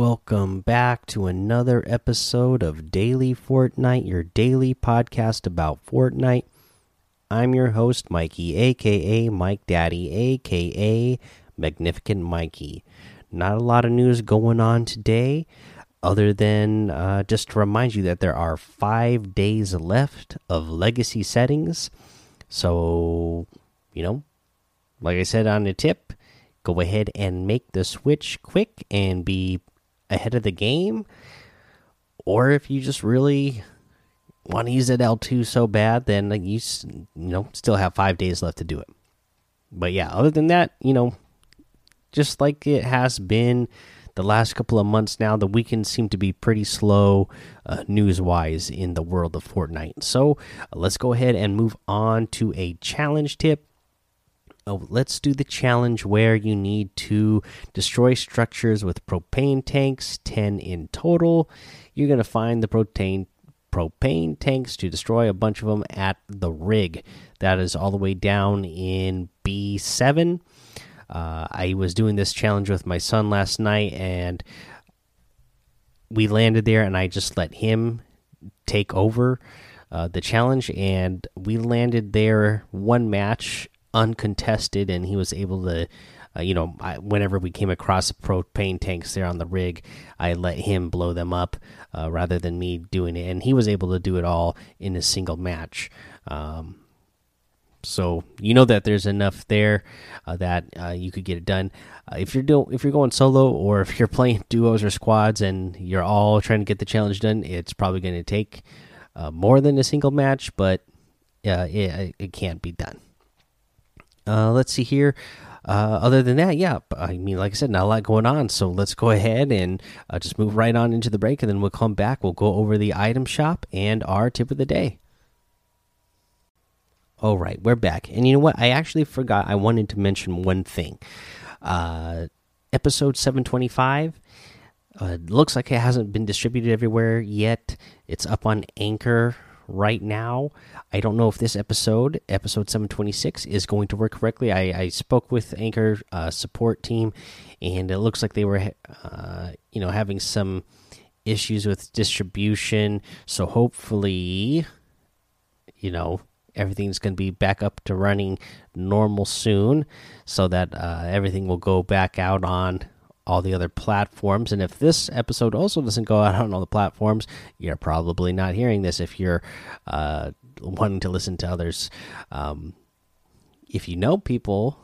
welcome back to another episode of Daily Fortnite, your daily podcast about Fortnite. I'm your host, Mikey, aka Mike Daddy, aka Magnificent Mikey. Not a lot of news going on today, other than uh, just to remind you that there are five days left of legacy settings. So, you know, like I said on the tip, go ahead and make the switch quick and be ahead of the game. Or if you just really want to use that L2 so bad, then you, you know still have five days left to do it. But yeah, other than that, you know, just like it has been the last couple of months now, the weekends seem to be pretty slow uh, news wise in the world of Fortnite. So uh, let's go ahead and move on to a challenge tip. Oh, let's do the challenge where you need to destroy structures with propane tanks, 10 in total. You're going to find the propane propane tanks to destroy a bunch of them at the rig. That is all the way down in B7. Uh, I was doing this challenge with my son last night, and we landed there, and I just let him take over uh, the challenge, and we landed there one match uncontested, and he was able to. Uh, you know, I, whenever we came across propane tanks there on the rig, I let him blow them up uh, rather than me doing it, and he was able to do it all in a single match. Um, so you know that there's enough there uh, that uh, you could get it done. Uh, if you're doing if you're going solo or if you're playing duos or squads and you're all trying to get the challenge done, it's probably going to take uh, more than a single match, but it, it can't be done. Uh, let's see here. Uh, other than that, yeah, I mean, like I said, not a lot going on. So let's go ahead and uh, just move right on into the break, and then we'll come back. We'll go over the item shop and our tip of the day. All right, we're back, and you know what? I actually forgot. I wanted to mention one thing. Uh, episode seven twenty five. Uh, looks like it hasn't been distributed everywhere yet. It's up on Anchor right now. I don't know if this episode, episode 726, is going to work correctly. I, I spoke with Anchor uh, support team, and it looks like they were, uh, you know, having some issues with distribution. So hopefully, you know, everything's going to be back up to running normal soon, so that uh, everything will go back out on all the other platforms. And if this episode also doesn't go out on all the platforms, you're probably not hearing this if you're uh, wanting to listen to others. Um, if you know people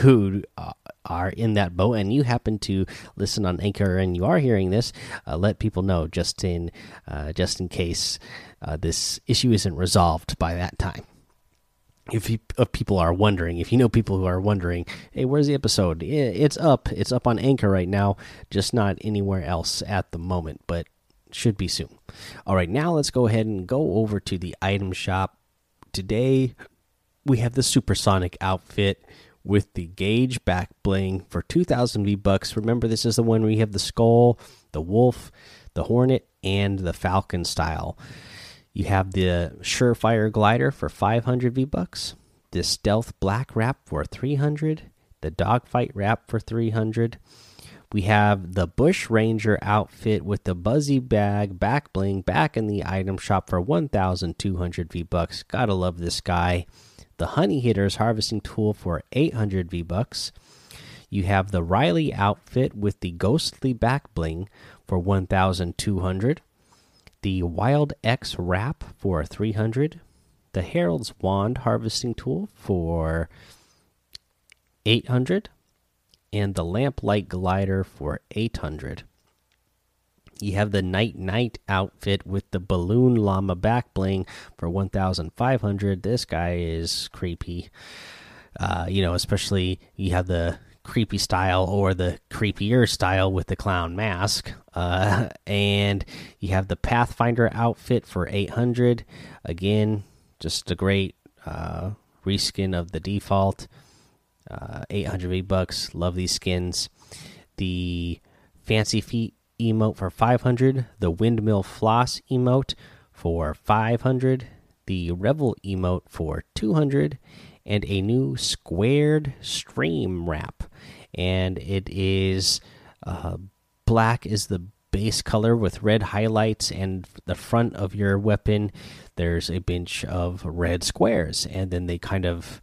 who uh, are in that boat and you happen to listen on Anchor and you are hearing this, uh, let people know just in uh, just in case uh, this issue isn't resolved by that time if, you, if people are wondering, if you know people who are wondering, hey, where's the episode? It's up. It's up on Anchor right now, just not anywhere else at the moment, but should be soon. All right, now let's go ahead and go over to the item shop. Today, we have the Supersonic outfit with the Gauge back bling for 2,000 V bucks. Remember, this is the one where you have the skull, the wolf, the hornet, and the falcon style. You have the Surefire glider for 500 V bucks, the Stealth Black wrap for 300, the Dogfight wrap for 300. We have the Bush Ranger outfit with the Buzzy Bag back bling back in the item shop for 1,200 V bucks. Gotta love this guy. The Honey Hitters harvesting tool for 800 V bucks. You have the Riley outfit with the Ghostly back bling for 1,200 the Wild X wrap for 300, the Herald's Wand harvesting tool for 800, and the Lamplight glider for 800. You have the Nite Nite outfit with the Balloon Llama back bling for 1,500. This guy is creepy. Uh, you know, especially you have the creepy style or the creepier style with the clown mask. Uh, and you have the Pathfinder outfit for 800. Again, just a great uh, reskin of the default. Uh, 800 V bucks. Love these skins. The Fancy Feet emote for 500. The Windmill Floss emote for 500. The Revel emote for 200 and a new squared stream wrap, and it is uh, black is the base color with red highlights, and the front of your weapon there's a bunch of red squares, and then they kind of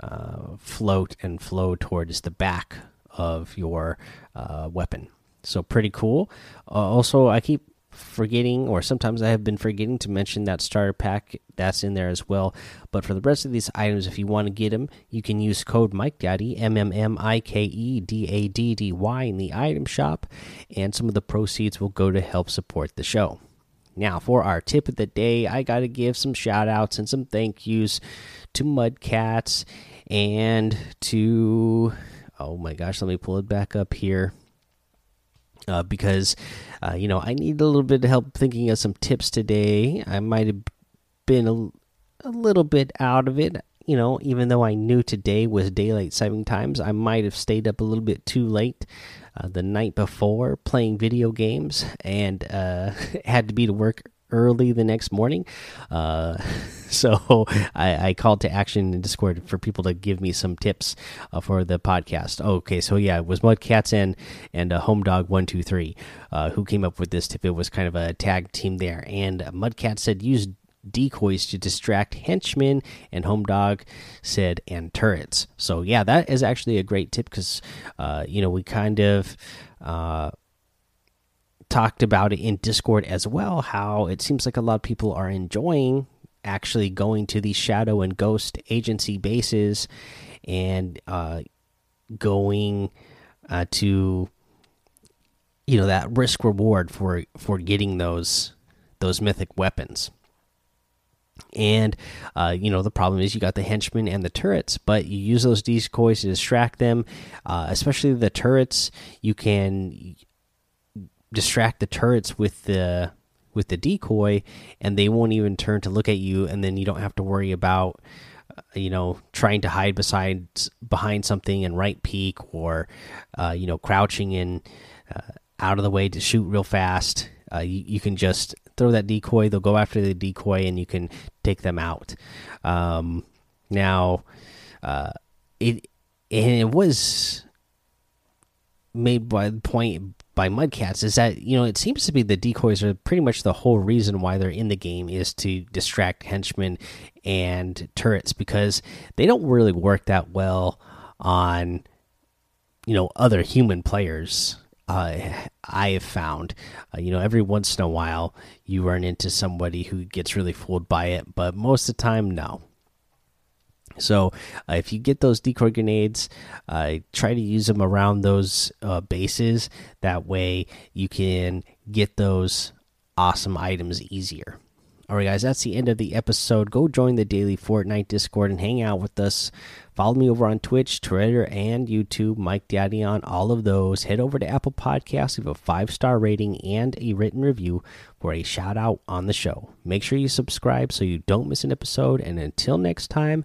uh, float and flow towards the back of your uh, weapon. So pretty cool. Uh, also, I keep forgetting, or sometimes I have been forgetting to mention that starter pack that's in there as well. But for the rest of these items, if you want to get them, you can use code Mike Daddy M M M I K E D A D D Y in the item shop, and some of the proceeds will go to help support the show. Now, for our tip of the day, I got to give some shout outs and some thank yous to Mudcats and to, oh my gosh, let me pull it back up here. Uh, because, uh, you know, I need a little bit of help thinking of some tips today. I might have been a, a little bit out of it you know, even though I knew today was daylight saving times, I might have stayed up a little bit too late uh, the night before playing video games and uh, had to be to work early the next morning. Uh, so I, I, called to action in Discord for people to give me some tips uh, for the podcast. Okay, so yeah, it was Mudcats and and uh, Home Dog One Two Three uh, who came up with this tip. It was kind of a tag team there, and Mudcat said use decoys to distract henchmen, and Home Dog said and turrets. So yeah, that is actually a great tip because uh, you know we kind of uh, talked about it in Discord as well. How it seems like a lot of people are enjoying actually going to these shadow and ghost agency bases and uh, going uh, to you know that risk reward for for getting those those mythic weapons. And uh, you know the problem is you got the henchmen and the turrets but you use those decoys to distract them uh, especially the turrets. You can distract the turrets with the with the decoy and they won't even turn to look at you and then you don't have to worry about uh, you know trying to hide beside behind something and right peek or uh, you know crouching in uh, out of the way to shoot real fast uh, you, you, can just throw that decoy. They'll go after the decoy, and you can take them out. Um, now, uh, it and it was made by the point by Mudcats is that you know it seems to be the decoys are pretty much the whole reason why they're in the game is to distract henchmen and turrets because they don't really work that well on you know other human players uh, I have found. Uh, you know, every once in a while you run into somebody who gets really fooled by it, but most of the time, no. So, uh, if you get those decoy grenades, uh, try to use them around those uh, bases. That way, you can get those awesome items easier. All right, guys, that's the end of the episode. Go join the daily Fortnite Discord and hang out with us. Follow me over on Twitch, Twitter, and YouTube. Mike Daddy on all of those. Head over to Apple Podcasts, leave a five star rating and a written review for a shout out on the show. Make sure you subscribe so you don't miss an episode. And until next time,